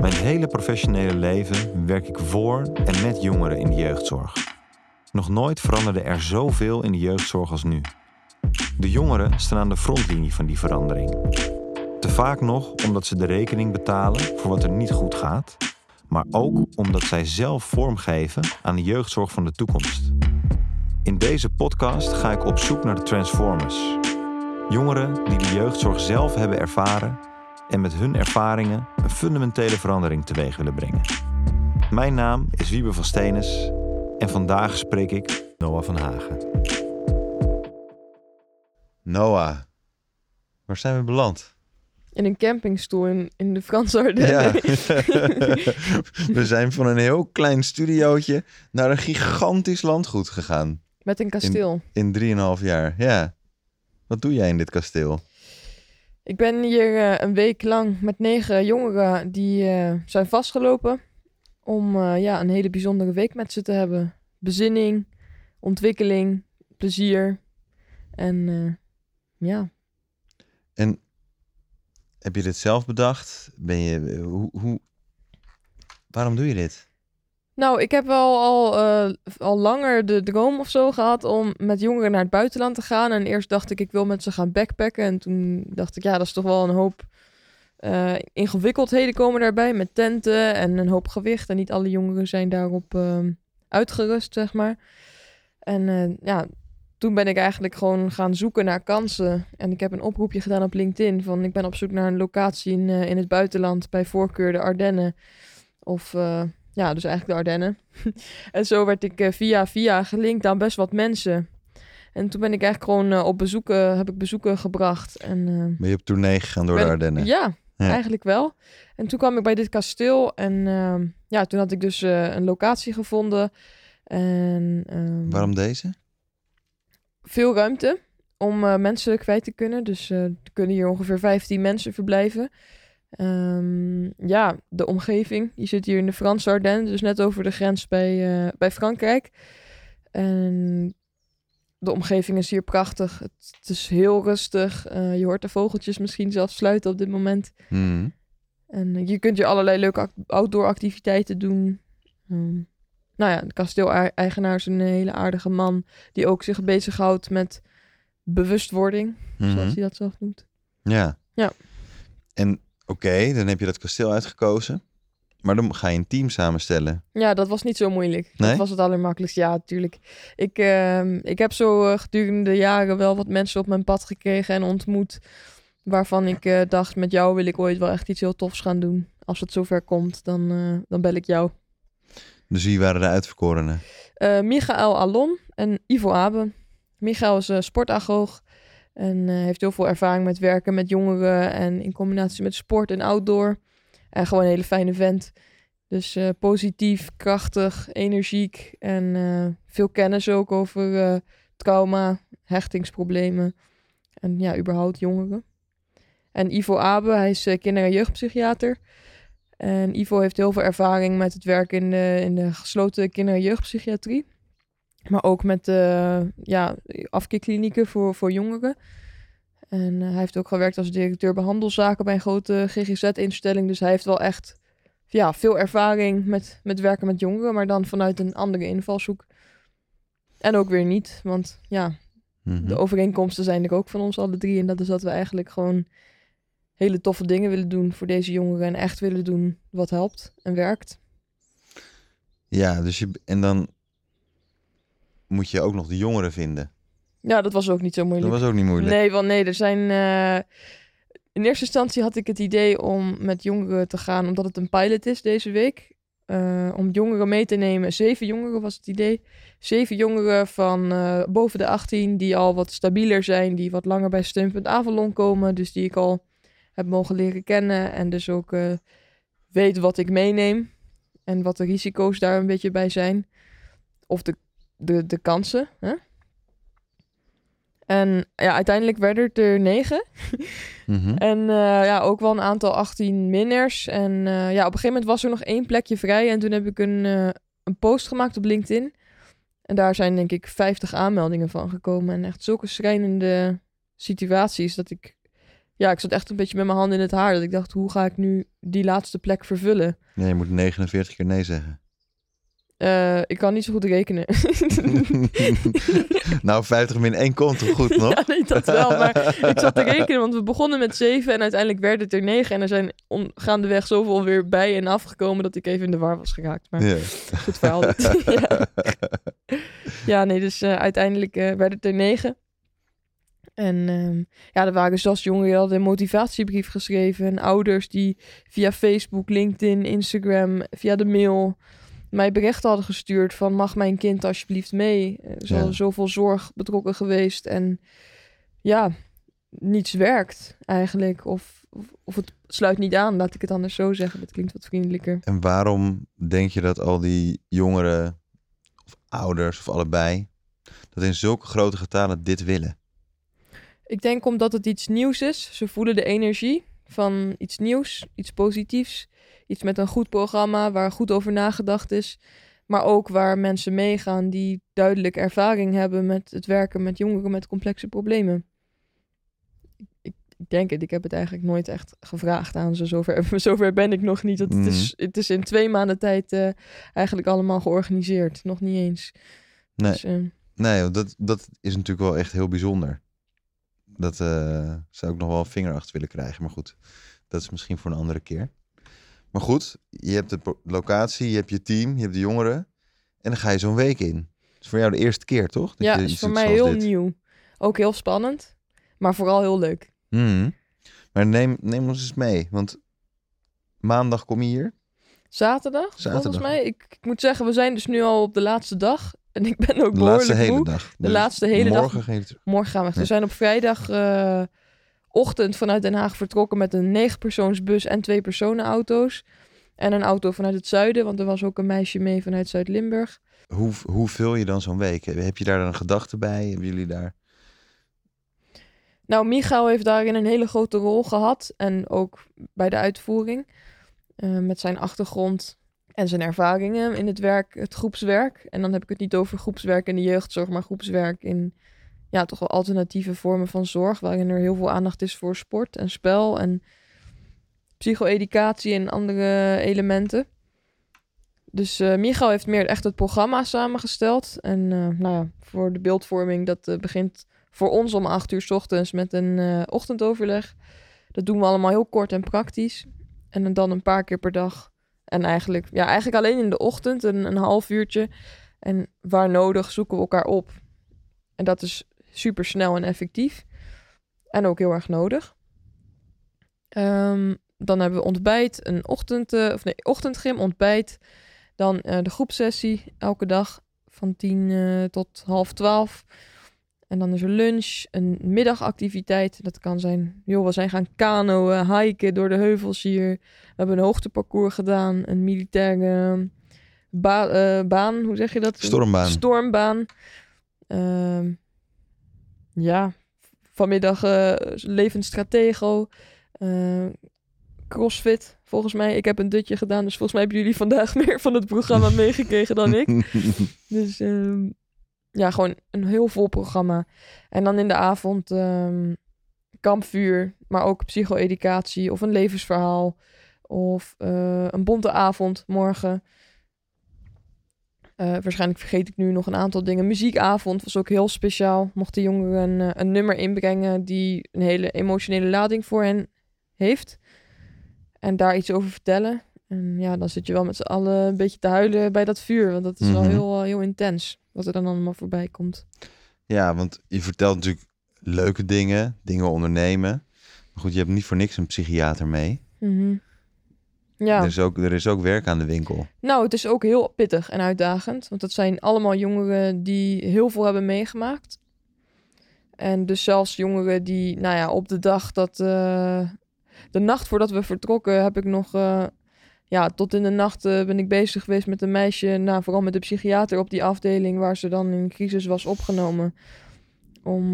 Mijn hele professionele leven werk ik voor en met jongeren in de jeugdzorg. Nog nooit veranderde er zoveel in de jeugdzorg als nu. De jongeren staan aan de frontlinie van die verandering. Te vaak nog omdat ze de rekening betalen voor wat er niet goed gaat, maar ook omdat zij zelf vormgeven aan de jeugdzorg van de toekomst. In deze podcast ga ik op zoek naar de Transformers. Jongeren die de jeugdzorg zelf hebben ervaren en met hun ervaringen een fundamentele verandering teweeg willen brengen. Mijn naam is Wiebe van Stenis en vandaag spreek ik Noah van Hagen. Noah, waar zijn we beland? In een campingstoel in, in de Franse Ardennen. Ja. we zijn van een heel klein studiootje naar een gigantisch landgoed gegaan. Met een kasteel. In 3,5 jaar, ja. Wat doe jij in dit kasteel? Ik ben hier eh, een week lang met negen jongeren die eh, zijn vastgelopen. Om eh, ja, een hele bijzondere week met ze te hebben. Bezinning, ontwikkeling, plezier. En ja, En heb je dit zelf bedacht? Ben je, hoe, hoe, waarom doe je dit? Nou, ik heb wel al, eh, al langer de droom of zo gehad om met jongeren naar het buitenland te gaan. En eerst dacht ik, ik wil met ze gaan backpacken. En toen dacht ik, ja, dat is toch wel een hoop eh, ingewikkeldheden komen daarbij. Met tenten en een hoop gewicht. En niet alle jongeren zijn daarop ehm, uitgerust, zeg maar. En eh, ja, toen ben ik eigenlijk gewoon gaan zoeken naar kansen. En ik heb een oproepje gedaan op LinkedIn van ik ben op zoek naar een locatie in, in het buitenland. Bij voorkeur de Ardennen. Of ja, dus eigenlijk de Ardennen. en zo werd ik eh, via via gelinkt aan best wat mensen. En toen ben ik eigenlijk gewoon eh, op bezoeken, heb ik bezoeken gebracht. En, eh, Ben je op tournee gegaan door ben- de Ardennen? Ja, Ja. eigenlijk wel. En toen kwam ik bij dit kasteel en ehm, ja, toen had ik dus een locatie gevonden. En ehm, Waarom deze? veel ruimte om mensen kwijt te kunnen. Dus er kunnen hier ongeveer 15 mensen verblijven. Ehm, ja, de omgeving. Je zit hier in de Franse Ardennen, dus net over de grens bij, eh, bij Frankrijk. En de omgeving is hier prachtig. Het, het is heel rustig. Eh, je hoort de vogeltjes misschien zelfs sluiten op dit moment. Hmm. En eh, je kunt hier allerlei leuke outdoor activiteiten doen. Ehm, nou ja, de kasteel-eigenaar is een hele aardige man die ook zich bezighoudt met bewustwording, Mhm. zoals hij dat zelf noemt. Ja. Ja. En oké, dan heb je dat kasteel uitgekozen. Maar dan ga je een team samenstellen. Ja, dat was niet zo moeilijk. Nee? Dat was het allermakkelijkste. Ja, natuurlijk. Ik, ehm, ik heb zo eh, gedurende de jaren wel wat mensen op mijn pad gekregen en ontmoet. Waarvan ik eh, dacht, met jou wil ik ooit wel echt iets heel tofs gaan doen. Als het zover komt, dan, eh, dan bel ik jou. Dus wie waren de uitverkorenen? Michael Alon en Ivo Abe. Michael is sportagoog en eh, heeft heel veel ervaring met werken met jongeren en in combinatie met sport en outdoor. En gewoon een hele fijne vent. Dus eh, positief, krachtig, energiek en eh, veel kennis ook over eh, trauma, hechtingsproblemen en ja, überhaupt jongeren. En Ivo Abe, hij is eh, kinder- en jeugdpsychiater. En Ivo heeft heel veel ervaring met het werk in de, in de gesloten kinder- en jeugdpsychiatrie. Maar ook met eh ja, afkeerklinieken voor, voor jongeren. En eh, hij heeft ook gewerkt als directeur behandelzaken bij een grote GGZ-instelling. Dus hij heeft wel echt ja, veel ervaring met, met werken met jongeren, maar dan vanuit een andere invalshoek. En ook weer niet, want ja, Mhm. de overeenkomsten zijn er ook van ons alle drie. En dat is dat we eigenlijk gewoon hele toffe dingen willen doen voor deze jongeren. En echt willen doen wat helpt en werkt. Ja, dus je, en dan moet je ook nog de jongeren vinden. Ja, dat was ook niet zo Dat moeilijk. was ook niet moeilijk. Nee, want nee, er zijn... eh, In eerste instantie had ik het idee om met jongeren te gaan, omdat het een pilot is deze week. Eh, om jongeren mee te nemen. Zeven jongeren was het idee. Zeven jongeren van eh, boven de 18 die al wat stabieler zijn, die wat langer bij Steunpunt Avalon komen. Dus die ik al heb mogen leren kennen en dus ook weet wat ik meeneem. En wat de risico's daar een beetje bij zijn. Of de, de, de kansen. Hè? En ja, uiteindelijk werden het er negen. Mhm. En eh, ja, ook wel een aantal 18 minners. En eh, ja, op een gegeven moment was er nog één plekje vrij. En toen heb ik een, eh, een post gemaakt op LinkedIn. En daar zijn denk ik 50 aanmeldingen van gekomen. En echt zulke schrijnende situaties dat ik ja, ik zat echt een beetje met mijn handen in het haar. Dat ik dacht, hoe ga ik nu die laatste plek vervullen? Nee, je moet 49 keer nee zeggen. Eh, ik kan niet zo goed rekenen. nou, 50 min 1 komt toch goed nog? ja, nee, dat wel. Maar ik zat te rekenen, want we begonnen met 7 en uiteindelijk werd het er 9. En er zijn om, gaandeweg zoveel weer bij en afgekomen dat ik even in de war was geraakt. Maar Ja. goed verhaal. ja. ja, nee, dus eh, uiteindelijk eh, werd het er 9. En ehm, ja, er waren zelfs jongeren die hadden een motivatiebrief geschreven. En ouders die via Facebook, LinkedIn, Instagram, via de mail mij berichten hadden gestuurd van mag mijn kind alsjeblieft mee. Er is Ja. al zoveel zorg betrokken geweest en ja, niets werkt eigenlijk. Of, of, of het sluit niet aan, laat ik het anders zo zeggen. Dat klinkt wat vriendelijker. En waarom denk je dat al die jongeren, of ouders, of allebei, dat in zulke grote getalen dit willen? Ik denk omdat het iets nieuws is. Ze voelen de energie van iets nieuws, iets positiefs. Iets met een goed programma waar goed over nagedacht is. Maar ook waar mensen meegaan die duidelijk ervaring hebben met het werken met jongeren met complexe problemen. Ik, ik denk het, ik heb het eigenlijk nooit echt gevraagd aan ze. Zover, zover ben ik nog niet. Het, het is, het is in twee maanden tijd eh, eigenlijk allemaal georganiseerd. Nog niet eens. Nee. Dus, eh, Nee, dat, dat is natuurlijk wel echt heel bijzonder. Dat eh, zou ik nog wel een vinger achter willen krijgen. Maar goed, dat is misschien voor een andere keer. Maar goed, je hebt de locatie, je hebt je team, je hebt de jongeren. En dan ga je zo'n week in. Dat is voor jou de eerste keer, toch? Dat ja, je is voor mij heel dit. nieuw. Ook heel spannend, maar vooral heel leuk. Mhm. Maar neem, neem ons eens mee. Want maandag kom je hier. Zaterdag, Zaterdag. volgens mij. Ik, ik moet zeggen, we zijn dus nu al op de laatste dag. En ik ben ook De laatste behoorlijk hele moe. dag. De laatste hele dag. morgen je terug. Morgen gaan we. Ja. We zijn op vrijdag eh, ochtend vanuit Den Haag vertrokken met een negenpersoonsbus en twee personenauto's. En een auto vanuit het zuiden, want er was ook een meisje mee vanuit Zuid-Limburg. Hoe, hoe vul je dan zo'n week? Heb je daar dan een gedachte bij? Hebben jullie daar... Nou, Michael heeft daarin een hele grote rol gehad. En ook bij de uitvoering. eh, met zijn achtergrond en zijn ervaringen in het werk, het groepswerk. En dan heb ik het niet over groepswerk in de jeugdzorg, maar groepswerk in ja, toch wel alternatieve vormen van zorg. Waarin er heel veel aandacht is voor sport en spel en psycho-educatie en andere elementen. Dus Michael heeft meer echt het programma samengesteld. En eh, nou ja, voor de beeldvorming, dat eh, begint voor ons om acht uur 's ochtends met een ochtendoverleg. Dat doen we allemaal heel kort en praktisch. En dan een paar keer per dag. En eigenlijk, ja, eigenlijk alleen in de ochtend, een, een half uurtje. En waar nodig zoeken we elkaar op. En dat is super snel en effectief. En ook heel erg nodig. Ehm, dan hebben we ontbijt, een ochtend, eh, of nee, ochtendgym, ontbijt. Dan eh, de groepsessie elke dag van 10 eh, tot half 12. En dan is er lunch, een middagactiviteit. Dat kan zijn, joh, we zijn gaan kanoën, hiken door de heuvels hier. We hebben een hoogteparcours gedaan, een militaire ba- eh, baan, hoe zeg je dat? Stormbaan. Stormbaan. Ja, vanmiddag eh levensstratego. eh, crossfit, volgens mij. Ik heb een dutje gedaan, dus volgens mij hebben jullie vandaag meer van het programma meegekregen dan ik. Dus ehm, ja, gewoon een heel vol programma. En dan in de avond ehm, kampvuur, maar ook psycho-educatie of een levensverhaal. Of eh, een bonte avond morgen. Eh, waarschijnlijk vergeet ik nu nog een aantal dingen. Muziekavond was ook heel speciaal. Mochten jongeren een, eh, een nummer inbrengen die een hele emotionele lading voor hen heeft. En daar iets over vertellen. En ja, dan zit je wel met z'n allen een beetje te huilen bij dat vuur. Want dat is wel Mhm. heel, eh, heel intens. Wat er dan allemaal voorbij komt. Ja, want je vertelt natuurlijk leuke dingen, dingen ondernemen. Maar goed, je hebt niet voor niks een psychiater mee. Mhm. Ja. Er, is ook, er is ook werk aan de winkel. Nou, het is ook heel pittig en uitdagend. Want dat zijn allemaal jongeren die heel veel hebben meegemaakt. En dus zelfs jongeren die, nou ja, op de dag dat... eh, de nacht voordat we vertrokken heb ik nog... eh, ja, tot in de nacht eh, ben ik bezig geweest met een meisje... Nou, vooral met de psychiater op die afdeling... waar ze dan in crisis was opgenomen. Om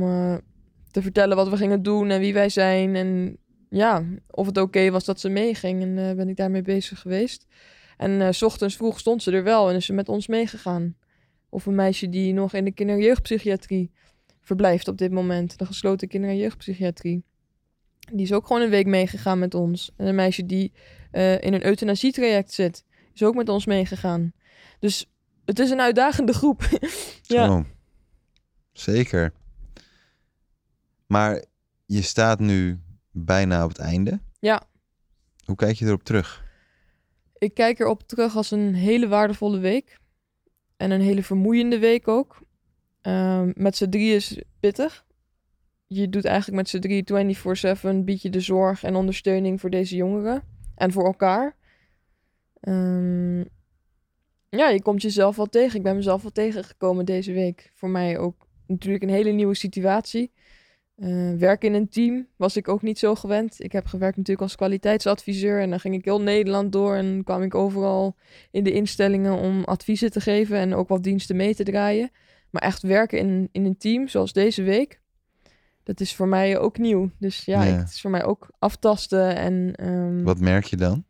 te vertellen wat we gingen doen en wie wij zijn. En ja, of het oké was dat ze meeging. En eh, ben ik daarmee bezig geweest. En eh, s ochtends vroeg stond ze er wel en is ze met ons meegegaan. Of een meisje die nog in de kinder- jeugdpsychiatrie verblijft op dit moment. De gesloten kinder- en jeugdpsychiatrie. Die is ook gewoon een week meegegaan met ons. En een meisje die eh, in een euthanasietraject zit, is ook met ons meegegaan. Dus het is een uitdagende groep. ja. Zeker. Maar je staat nu bijna op het einde. Ja. Hoe kijk je erop terug? Ik kijk erop terug als een hele waardevolle week. En een hele vermoeiende week ook. Ehm, met z'n drie is pittig. Je doet eigenlijk met z'n drie 24-7 bied je de zorg en ondersteuning voor deze jongeren. En voor elkaar. Ehm, ja, je komt jezelf wel tegen. Ik ben mezelf wel tegengekomen deze week. Voor mij ook natuurlijk een hele nieuwe situatie. Uh, werken in een team was ik ook niet zo gewend. Ik heb gewerkt natuurlijk als kwaliteitsadviseur en dan ging ik heel Nederland door en kwam ik overal in de instellingen om adviezen te geven en ook wat diensten mee te draaien. Maar echt werken in, in een team, zoals deze week, dat is voor mij ook nieuw. Dus ja, Ja. Ik, het is voor mij ook aftasten en... ehm, Wat merk je dan?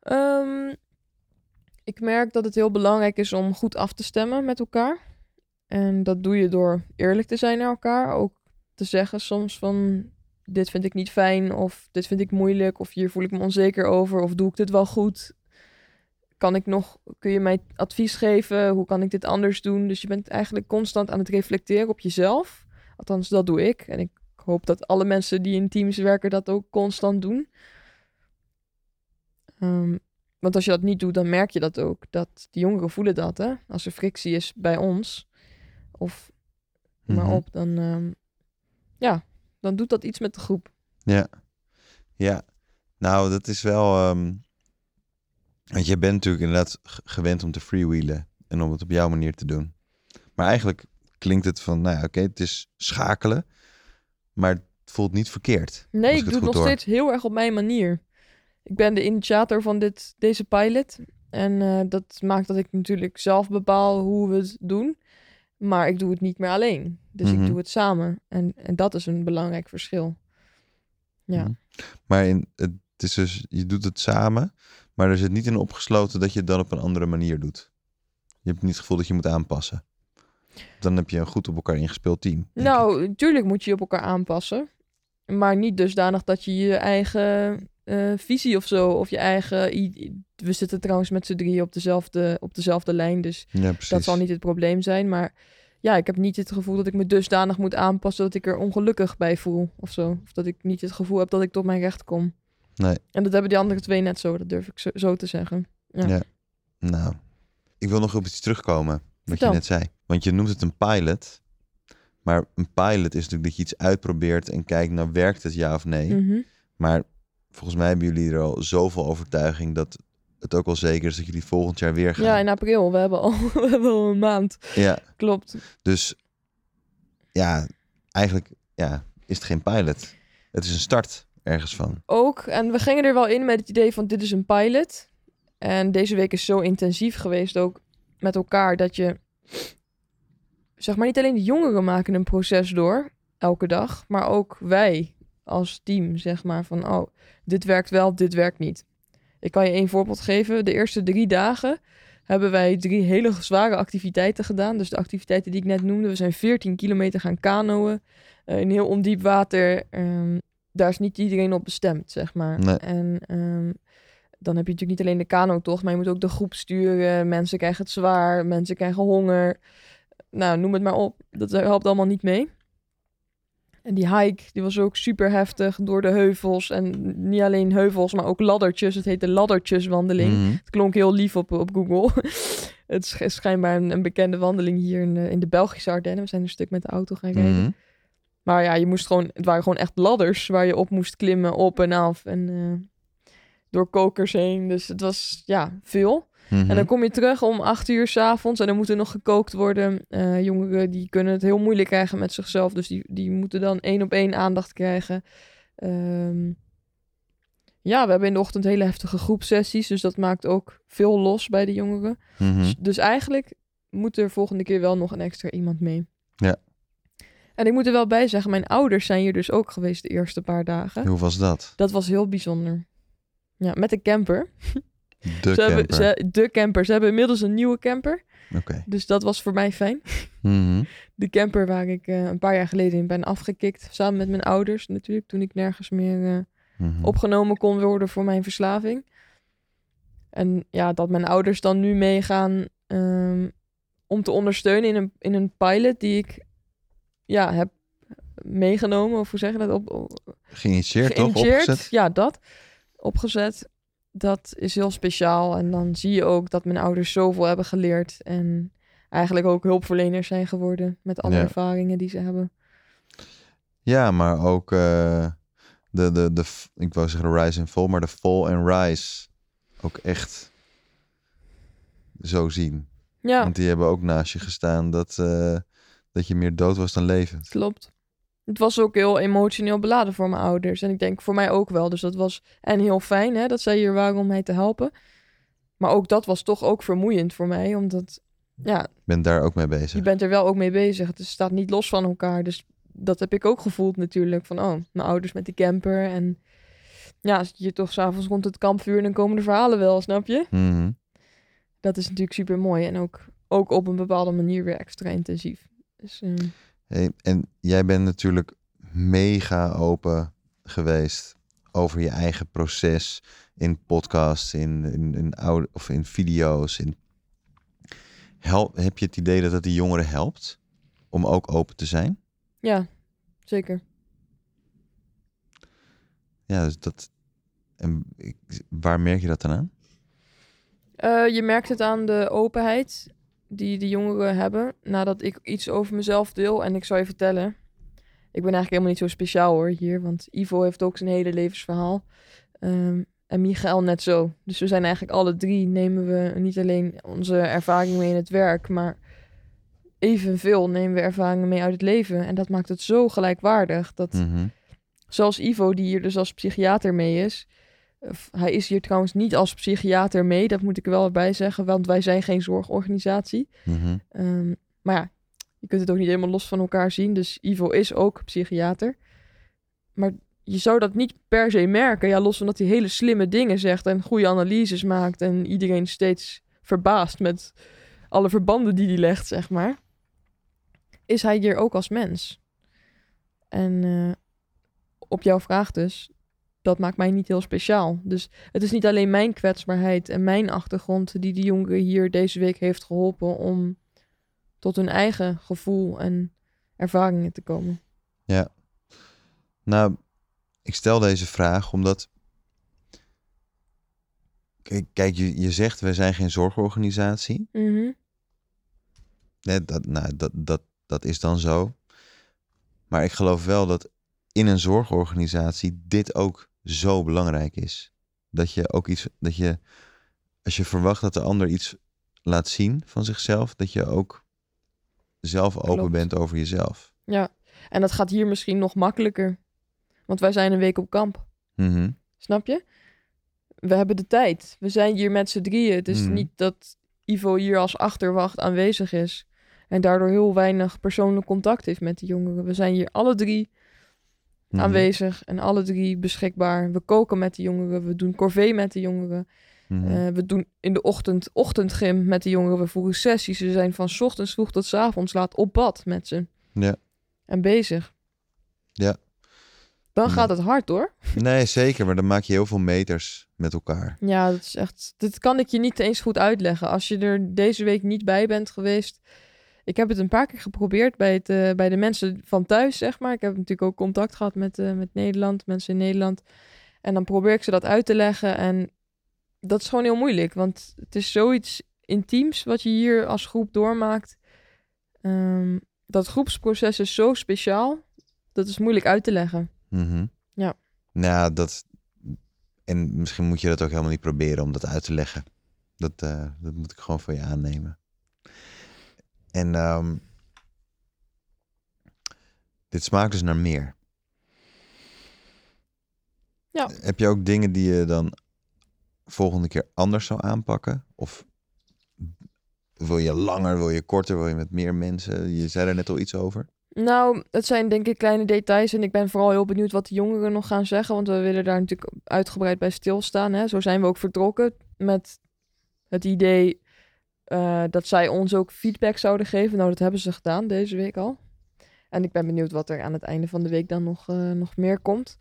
Ehm, ik merk dat het heel belangrijk is om goed af te stemmen met elkaar. En dat doe je door eerlijk te zijn naar elkaar. Ook te zeggen soms van dit vind ik niet fijn of dit vind ik moeilijk of hier voel ik me onzeker over of doe ik dit wel goed. Kan ik nog, kun je mij advies geven? Hoe kan ik dit anders doen? Dus je bent eigenlijk constant aan het reflecteren op jezelf. Althans, dat doe ik. En ik hoop dat alle mensen die in teams werken dat ook constant doen. Ehm, want als je dat niet doet, dan merk je dat ook. Dat die jongeren voelen dat, hè. Als er frictie is bij ons, of maar Mhm. op, dan, ehm, ja, dan doet dat iets met de groep. Ja. Ja. Nou, dat is wel... ehm, Want je bent natuurlijk inderdaad gewend om te freewheelen. En om het op jouw manier te doen. Maar eigenlijk klinkt het van... Nou ja, oké, het is schakelen. Maar het voelt niet verkeerd. Nee, ik ik doe het nog hoor. steeds heel erg op mijn manier. Ik ben de initiator van dit, deze pilot. En eh, dat maakt dat ik natuurlijk zelf bepaal hoe we het doen. Maar ik doe het niet meer alleen. Dus Mhm. ik doe het samen. En, en dat is een belangrijk verschil. Ja. Mhm. Maar in, het is dus, je doet het samen, maar er zit niet in opgesloten dat je het dan op een andere manier doet. Je hebt niet het gevoel dat je moet aanpassen. Dan heb je een goed op elkaar ingespeeld team. Nou, natuurlijk moet je je op elkaar aanpassen. Maar niet dusdanig dat je je eigen eh, visie of zo, of je eigen... We zitten trouwens met z'n drieën op dezelfde, op dezelfde lijn, dus ja, dat zal niet het probleem zijn. Maar ja, ik heb niet het gevoel dat ik me dusdanig moet aanpassen dat ik er ongelukkig bij voel of zo. Of dat ik niet het gevoel heb dat ik tot mijn recht kom. Nee. En dat hebben die andere twee net zo, dat durf ik zo, zo te zeggen. Ja. Ja. Nou, ik wil nog op iets terugkomen wat Vertel. je net zei. Want je noemt het een pilot. Maar een pilot is natuurlijk dat je iets uitprobeert en kijkt, nou werkt het ja of nee. Mhm. Maar volgens mij hebben jullie er al zoveel overtuiging dat het ook wel zeker is dat jullie volgend jaar weer gaan. ja, in april. We hebben al, we hebben al een maand. ja. Klopt. Dus ja, eigenlijk ja, is het geen pilot. Het is een start ergens van. ook. En we gingen er wel in met het idee van dit is een pilot. En deze week is zo intensief geweest ook met elkaar dat je... Zeg maar niet alleen de jongeren maken een proces door elke dag. Maar ook wij als team zeg maar van oh, dit werkt wel, dit werkt niet. Ik kan je één voorbeeld geven. De eerste drie dagen hebben wij drie hele zware activiteiten gedaan. Dus de activiteiten die ik net noemde. We zijn 14 kilometer gaan kanoën eh, in heel ondiep water. Ehm, daar is niet iedereen op bestemd, zeg maar. Nee. En ehm, dan heb je natuurlijk niet alleen de kano-tocht, maar je moet ook de groep sturen. Mensen krijgen het zwaar, mensen krijgen honger. Nou, noem het maar op. Dat helpt allemaal niet mee. En die hike, die was ook super heftig door de heuvels. En niet alleen heuvels, maar ook laddertjes. Het heet de laddertjeswandeling. Mhm. Het klonk heel lief op, op Google. het is schijnbaar een, een bekende wandeling hier in de, in de Belgische Ardennen. We zijn een stuk met de auto gaan rijden. Mhm. Maar ja, je moest gewoon, het waren gewoon echt ladders waar je op moest klimmen, op en af. En eh, door kokers heen. Dus het was ja, veel. Mhm. En dan kom je terug om acht uur s'avonds en dan moet er nog gekookt worden. Eh, jongeren die kunnen het heel moeilijk krijgen met zichzelf. Dus die, die moeten dan één op één aandacht krijgen. Ehm, ja, we hebben in de ochtend hele heftige groepsessies. Dus dat maakt ook veel los bij de jongeren. Mhm. Dus, dus eigenlijk moet er volgende keer wel nog een extra iemand mee. Ja. En ik moet er wel bij zeggen, mijn ouders zijn hier dus ook geweest de eerste paar dagen. Hoe was dat? Dat was heel bijzonder. Ja, met een camper. De Ze hebben, camper. ze, de camper. Ze hebben inmiddels een nieuwe camper. Oké. Dus dat was voor mij fijn. Mhm. De camper waar ik eh, een paar jaar geleden in ben afgekikt. Samen met mijn ouders natuurlijk. Toen ik nergens meer eh, Mhm. opgenomen kon worden voor mijn verslaving. En ja, dat mijn ouders dan nu meegaan ehm, om te ondersteunen in een, in een pilot die ik ja, heb meegenomen. Of hoe zeg je dat? Op, op- Geïnitieerd, toch? Opgezet? Ja, dat. Opgezet. Dat is heel speciaal. En dan zie je ook dat mijn ouders zoveel hebben geleerd. En eigenlijk ook hulpverleners zijn geworden. Met alle Ja. ervaringen die ze hebben. Ja, maar ook eh, de, de, de, ik wou zeggen rise and fall, maar de fall and rise ook echt zo zien. Ja, Want die hebben ook naast je gestaan dat, eh, dat je meer dood was dan levend. klopt. Het was ook heel emotioneel beladen voor mijn ouders. En ik denk voor mij ook wel. Dus dat was en heel fijn hè, dat zij hier waren om mij te helpen. Maar ook dat was toch ook vermoeiend voor mij. Omdat, ja, Ik ben daar ook mee bezig. je bent er wel ook mee bezig. Het staat niet los van elkaar. Dus dat heb ik ook gevoeld natuurlijk. Van, oh, mijn ouders met die camper. En ja, zit je toch s'avonds rond het kampvuur... en dan komen de verhalen wel, snap je? Mhm. Dat is natuurlijk super mooi. En ook, ook op een bepaalde manier weer extra intensief. Dus, eh, Hey, en jij bent natuurlijk mega open geweest over je eigen proces in podcasts, in, in, in, oude, of in video's. In... Help, heb je het idee dat het die jongeren helpt om ook open te zijn? ja, zeker. Ja, dus dat. En ik, waar merk je dat dan aan? Eh, je merkt het aan de openheid die de jongeren hebben. Nadat ik iets over mezelf deel. En ik zal je vertellen. Ik ben eigenlijk helemaal niet zo speciaal hoor hier. Want Ivo heeft ook zijn hele levensverhaal. Ehm, en Michael net zo. Dus we zijn eigenlijk alle drie. Nemen we niet alleen onze ervaringen mee in het werk. Maar evenveel nemen we ervaringen mee uit het leven. En dat maakt het zo gelijkwaardig. Dat Mhm. Zoals Ivo, die hier dus als psychiater mee is. Hij is hier trouwens niet als psychiater mee, dat moet ik er wel bij zeggen, want wij zijn geen zorgorganisatie. Mhm. Ehm, maar ja, je kunt het ook niet helemaal los van elkaar zien. Dus Ivo is ook psychiater. Maar je zou dat niet per se merken. Ja, los van dat hij hele slimme dingen zegt en goede analyses maakt. En iedereen steeds verbaast met alle verbanden die hij legt, zeg maar. Is hij hier ook als mens? En eh, op jouw vraag dus, dat maakt mij niet heel speciaal. Dus het is niet alleen mijn kwetsbaarheid en mijn achtergrond die de jongeren hier deze week heeft geholpen om tot hun eigen gevoel en ervaringen te komen. Nou, ik stel deze vraag omdat. Kijk, kijk je, je zegt we zijn geen zorgorganisatie. Mhm. Nee, dat, nou, dat, dat, dat is dan zo. Maar ik geloof wel dat in een zorgorganisatie dit ook zo belangrijk is. Dat je ook iets, dat je, als je verwacht dat de ander iets laat zien van zichzelf, dat je ook zelf open Klopt. bent over jezelf. Ja, en dat gaat hier misschien nog makkelijker. Want wij zijn een week op kamp. Mhm. Snap je? We hebben de tijd. We zijn hier met z'n drieën. Het is Mhm. niet dat Ivo hier als achterwacht aanwezig is. En daardoor heel weinig persoonlijk contact heeft met de jongeren. We zijn hier alle drie Mhm. aanwezig en alle drie beschikbaar. We koken met de jongeren. We doen corvée met de jongeren. Mhm. Eh, we doen in de ochtend ochtendgym met de jongeren. We voeren sessies. Ze zijn van 's ochtends vroeg tot 's avonds laat op bad met ze. Ja. En bezig. Ja. Dan gaat het hard hoor. Nee, zeker, maar dan maak je heel veel meters met elkaar. Ja, dat is echt. Dit kan ik je niet eens goed uitleggen. Als je er deze week niet bij bent geweest. Ik heb het een paar keer geprobeerd bij, het, eh, bij de mensen van thuis, zeg maar. Ik heb natuurlijk ook contact gehad met, eh, met Nederland, mensen in Nederland. En dan probeer ik ze dat uit te leggen. En dat is gewoon heel moeilijk. Want het is zoiets intiems wat je hier als groep doormaakt. Ehm, dat groepsproces is zo speciaal. Dat is moeilijk uit te leggen. Mhm. Ja. Nou, dat. En misschien moet je dat ook helemaal niet proberen om dat uit te leggen. Dat, eh, dat moet ik gewoon van je aannemen. En ehm, dit smaakt dus naar meer. Ja. Heb je ook dingen die je dan volgende keer anders zou aanpakken? Of wil je langer, wil je korter, wil je met meer mensen? Je zei er net al iets over. Nou, het zijn denk ik kleine details en ik ben vooral heel benieuwd wat de jongeren nog gaan zeggen, want we willen daar natuurlijk uitgebreid bij stilstaan. Hè? Zo zijn we ook vertrokken. met het idee eh, dat zij ons ook feedback zouden geven. Nou, dat hebben ze gedaan deze week al. En ik ben benieuwd wat er aan het einde van de week dan nog, eh, nog meer komt.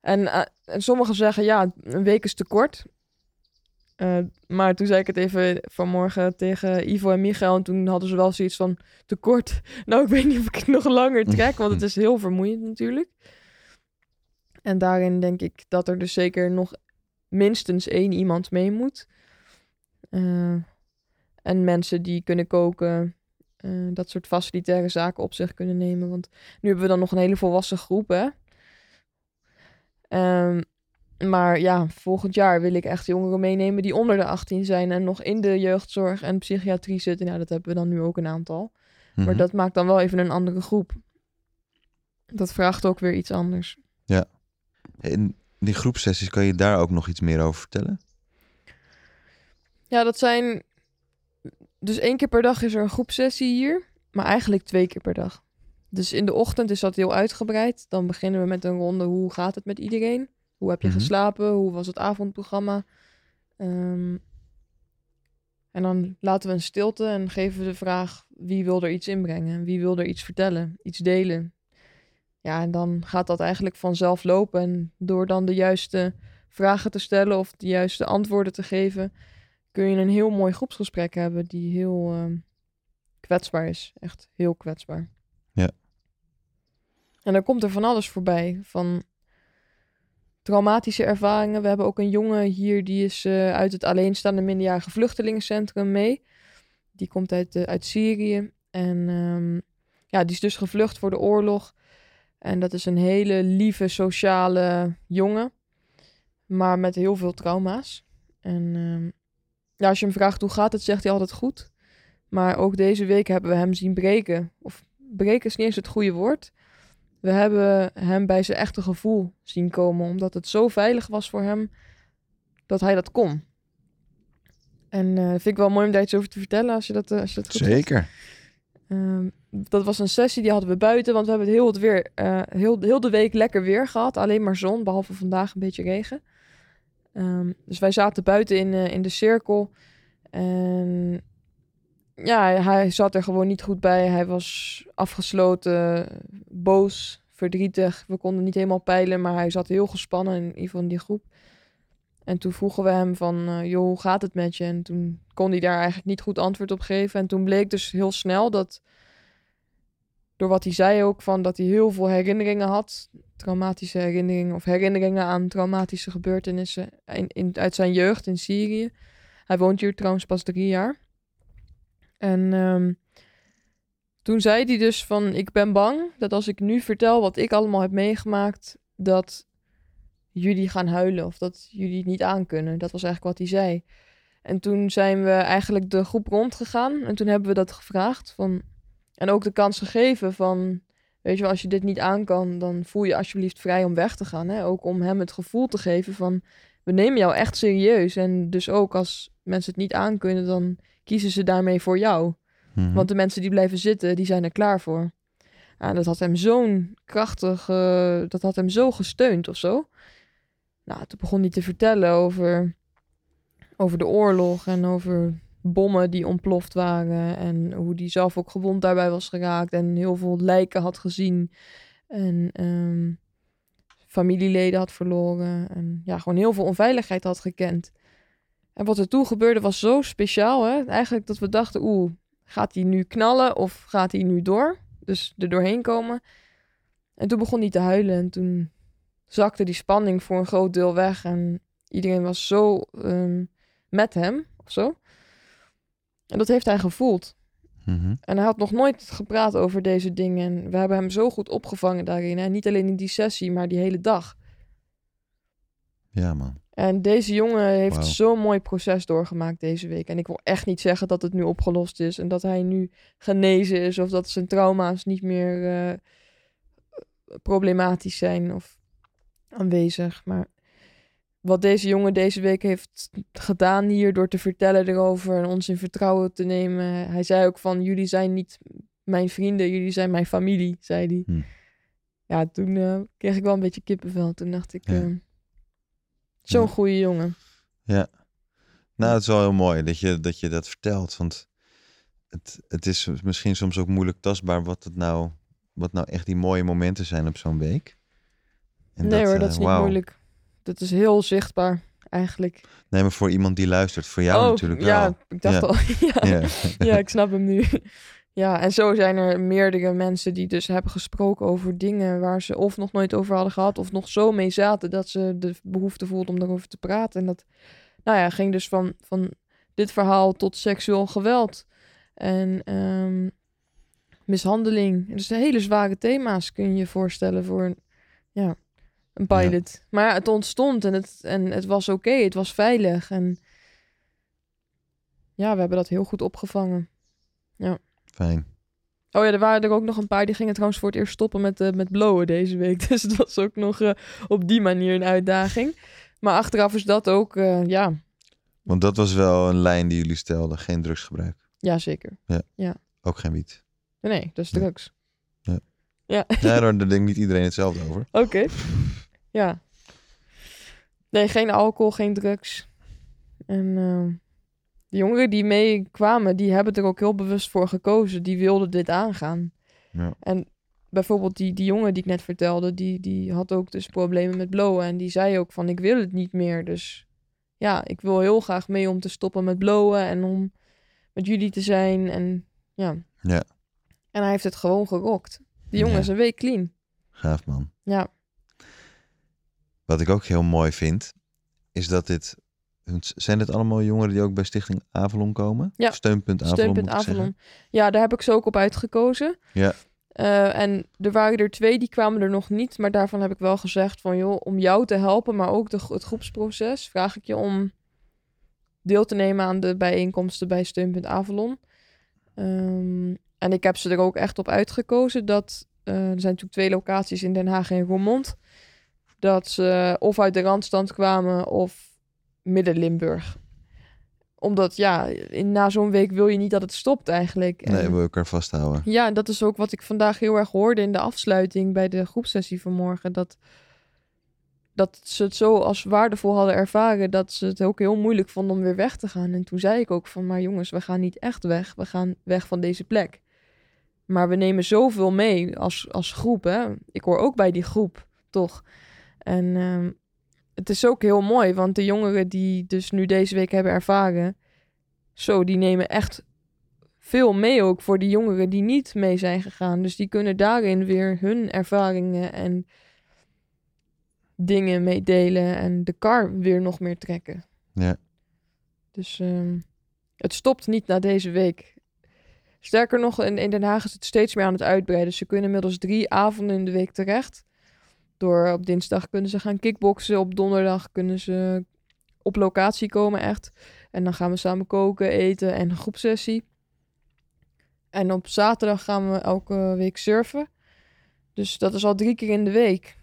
En, eh, en sommigen zeggen, ja, een week is te kort. Maar toen zei ik het even vanmorgen tegen Ivo en Michael. En toen hadden ze wel zoiets van tekort. Nou, ik weet niet of ik nog langer trek, want het is heel vermoeiend natuurlijk. En daarin denk ik dat er dus zeker nog minstens één iemand mee moet. En mensen die kunnen koken, eh, dat soort facilitaire zaken op zich kunnen nemen. Want nu hebben we dan nog een hele volwassen groep, hè. Ehm, maar ja, volgend jaar wil ik echt jongeren meenemen die onder de 18 zijn en nog in de jeugdzorg en psychiatrie zitten. Nou, dat hebben we dan nu ook een aantal. Maar Mhm. dat maakt dan wel even een andere groep. Dat vraagt ook weer iets anders. In die groepsessies, kan je daar ook nog iets meer over vertellen? Ja, dat zijn. Dus één keer per dag is er een groepsessie hier, maar eigenlijk twee keer per dag. Dus in de ochtend is dat heel uitgebreid. Dan beginnen we met een ronde. Hoe gaat het met iedereen? Hoe heb je Mhm. geslapen? Hoe was het avondprogramma? Ehm, en dan laten we een stilte en geven we de vraag: wie wil er iets inbrengen? Wie wil er iets vertellen? Iets delen? Ja, en dan gaat dat eigenlijk vanzelf lopen. En door dan de juiste vragen te stellen of de juiste antwoorden te geven, kun je een heel mooi groepsgesprek hebben die heel ehm, kwetsbaar is. Echt heel kwetsbaar. Ja. En dan komt er van alles voorbij. Van traumatische ervaringen. We hebben ook een jongen hier die is eh, uit het alleenstaande minderjarige vluchtelingencentrum mee. Die komt uit, eh, uit Syrië. En ehm, ja, die is dus gevlucht voor de oorlog. En dat is een hele lieve, sociale jongen. Maar met heel veel trauma's. En ehm, ja, als je hem vraagt hoe gaat het, zegt hij altijd goed. Maar ook deze week hebben we hem zien breken. Of breken is niet eens het goede woord. We hebben hem bij zijn echte gevoel zien komen. Omdat het zo veilig was voor hem dat hij dat kon. En eh vind ik wel mooi om daar iets over te vertellen als je dat, eh, als je dat goed. Zeker. Ehm, dat was een sessie die hadden we buiten, want we hebben het heel, het weer, eh, heel, heel de week lekker weer gehad. Alleen maar zon, behalve vandaag een beetje regen. Ehm, dus wij zaten buiten in, eh, in de cirkel. En ja, hij zat er gewoon niet goed bij. Hij was afgesloten, boos, verdrietig. We konden niet helemaal peilen, maar hij zat heel gespannen in ieder geval in die groep. En toen vroegen we hem van, eh, joh, hoe gaat het met je? En toen kon hij daar eigenlijk niet goed antwoord op geven. En toen bleek dus heel snel dat, door wat hij zei ook, van dat hij heel veel herinneringen had. Traumatische herinneringen of herinneringen aan traumatische gebeurtenissen in, in, uit zijn jeugd in Syrië. Hij woont hier trouwens pas drie jaar. En ehm, toen zei hij dus van, ik ben bang dat als ik nu vertel wat ik allemaal heb meegemaakt, dat jullie gaan huilen of dat jullie het niet aankunnen. Dat was eigenlijk wat hij zei. En toen zijn we eigenlijk de groep rondgegaan en toen hebben we dat gevraagd van en ook de kans gegeven van weet je wel, als je dit niet aan kan, dan voel je alsjeblieft vrij om weg te gaan, hè? Ook om hem het gevoel te geven van we nemen jou echt serieus en dus ook als mensen het niet aankunnen, dan kiezen ze daarmee voor jou. Mhm. Want de mensen die blijven zitten, die zijn er klaar voor. Ja, dat had hem zo'n krachtig, dat had hem zo gesteund of zo. Nou, toen begon hij te vertellen over, over de oorlog en over bommen die ontploft waren. En hoe hij zelf ook gewond daarbij was geraakt en heel veel lijken had gezien. En ehm, familieleden had verloren. En ja, gewoon heel veel onveiligheid had gekend. En wat er toen gebeurde was zo speciaal. Hè? Eigenlijk dat we dachten, oeh, gaat hij nu knallen of gaat hij nu door? Dus er doorheen komen. En toen begon hij te huilen en toen zakte die spanning voor een groot deel weg. En iedereen was zo ehm, met hem of zo. En dat heeft hij gevoeld. Mhm. En hij had nog nooit gepraat over deze dingen. En we hebben hem zo goed opgevangen daarin. En niet alleen in die sessie, maar die hele dag. Ja, man. En deze jongen heeft zo'n mooi proces doorgemaakt deze week. En ik wil echt niet zeggen dat het nu opgelost is en dat hij nu genezen is of dat zijn trauma's niet meer eh, problematisch zijn of aanwezig. Maar wat deze jongen deze week heeft gedaan hier door te vertellen erover en ons in vertrouwen te nemen. Hij zei ook van jullie zijn niet mijn vrienden, jullie zijn mijn familie, zei hij. Hm. Ja, toen eh, kreeg ik wel een beetje kippenvel. Toen dacht ik, Ja. eh, zo'n Ja. goede jongen. Nou, het is wel heel mooi dat je dat, je dat vertelt. Want het, het is misschien soms ook moeilijk tastbaar wat, het nou, wat nou echt die mooie momenten zijn op zo'n week. En nee hoor, eh, dat is niet moeilijk. Dat is heel zichtbaar eigenlijk. Nee, maar voor iemand die luistert, voor jou oh, natuurlijk ja, wel. ik dacht Ja. al. ja. Ja. ja, ik snap hem nu. Ja, en zo zijn er meerdere mensen die dus hebben gesproken over dingen waar ze of nog nooit over hadden gehad, of nog zo mee zaten dat ze de behoefte voelden om daarover te praten. En dat, nou ja, ging dus van, van dit verhaal tot seksueel geweld en ehm, mishandeling. Dus hele zware thema's kun je je voorstellen voor een, ja, een Ja. pilot. Maar ja, het ontstond en het, en het was oké, het was veilig. En ja, we hebben dat heel goed opgevangen. Fijn. Oh ja, er waren er ook nog een paar die gingen trouwens voor het eerst stoppen met, eh, met blowen deze week. Dus het was ook nog eh, op die manier een uitdaging. Maar achteraf is dat ook, eh, ja, Want dat was wel een lijn die jullie stelden. Geen drugsgebruik. ja zeker. Ook geen wiet. Nee, dat is Ja. drugs. Ja, daar denkt niet iedereen hetzelfde over. Oké. Ja. Nee, geen alcohol, geen drugs. En eh, de jongeren die meekwamen, die hebben er ook heel bewust voor gekozen. Die wilden dit aangaan. Ja. En bijvoorbeeld die, die jongen die ik net vertelde, die, die had ook dus problemen met blowen. En die zei ook van, ik wil het niet meer. Dus ja, ik wil heel graag mee om te stoppen met blowen en om met jullie te zijn. En ja. Ja. En hij heeft het gewoon gerokt. Die jongen Ja. is een week clean. Gaaf man. Ja. Wat ik ook heel mooi vind, is dat dit... Zijn dit allemaal jongeren die ook bij Stichting Avalon komen? Ja. Steunpunt Avalon, Steunpunt. Avalon. Ja, daar heb ik ze ook op uitgekozen. Ja. Eh, en er waren er twee, die kwamen er nog niet. Maar daarvan heb ik wel gezegd van... joh, om jou te helpen, maar ook de, het groepsproces... vraag ik je om deel te nemen aan de bijeenkomsten bij Steunpunt Avalon. Ehm, en ik heb ze er ook echt op uitgekozen dat... eh, er zijn natuurlijk twee locaties in Den Haag en Roermond... dat ze of uit de Randstand kwamen of Midden-Limburg omdat ja, in, na zo'n week wil je niet dat het stopt eigenlijk. En- Nee, we elkaar vasthouden. ja, en dat is ook wat ik vandaag heel erg hoorde in de afsluiting bij de groepsessie vanmorgen. Dat, dat ze het zo als waardevol hadden ervaren dat ze het ook heel moeilijk vonden om weer weg te gaan. En toen zei ik ook van, maar jongens, we gaan niet echt weg. We gaan weg van deze plek. Maar we nemen zoveel mee als, als groep. Hè? Ik hoor ook bij die groep, toch? En ehm, het is ook heel mooi, want de jongeren die dus nu deze week hebben ervaren... Zo, die nemen echt veel mee ook voor die jongeren die niet mee zijn gegaan. Dus die kunnen daarin weer hun ervaringen en dingen meedelen en de kar weer nog meer trekken. Ja. Dus ehm, het stopt niet na deze week. Sterker nog, in, in Den Haag is het steeds meer aan het uitbreiden. Ze kunnen inmiddels drie avonden in de week terecht. Door op dinsdag kunnen ze gaan kickboksen. Op donderdag kunnen ze op locatie komen echt. En dan gaan we samen koken, eten en een groepsessie. En op zaterdag gaan we elke week surfen. Dus dat is al drie keer in de week.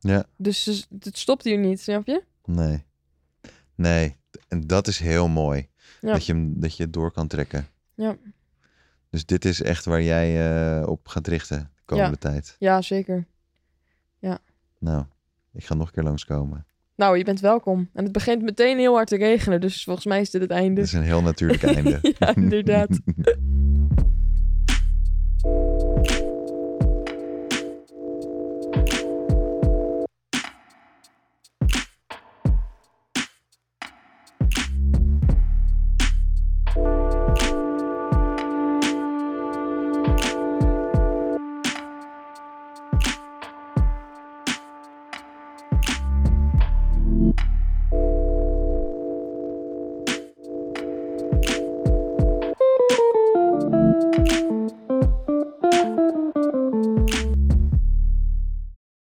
Ja. Dus het stopt hier niet, snap je? Nee. Nee. En dat is heel mooi. Ja. Dat, je, hem- dat je het door kan trekken. Ja. Dus dit is echt waar jij eh, op gaat richten de komende tijd. Ja, zeker. Nou, ik ga nog een keer langskomen. Nou, je bent welkom. En het begint meteen heel hard te regenen. Dus volgens mij is dit het einde. Dit is een heel natuurlijk einde. Ja, inderdaad.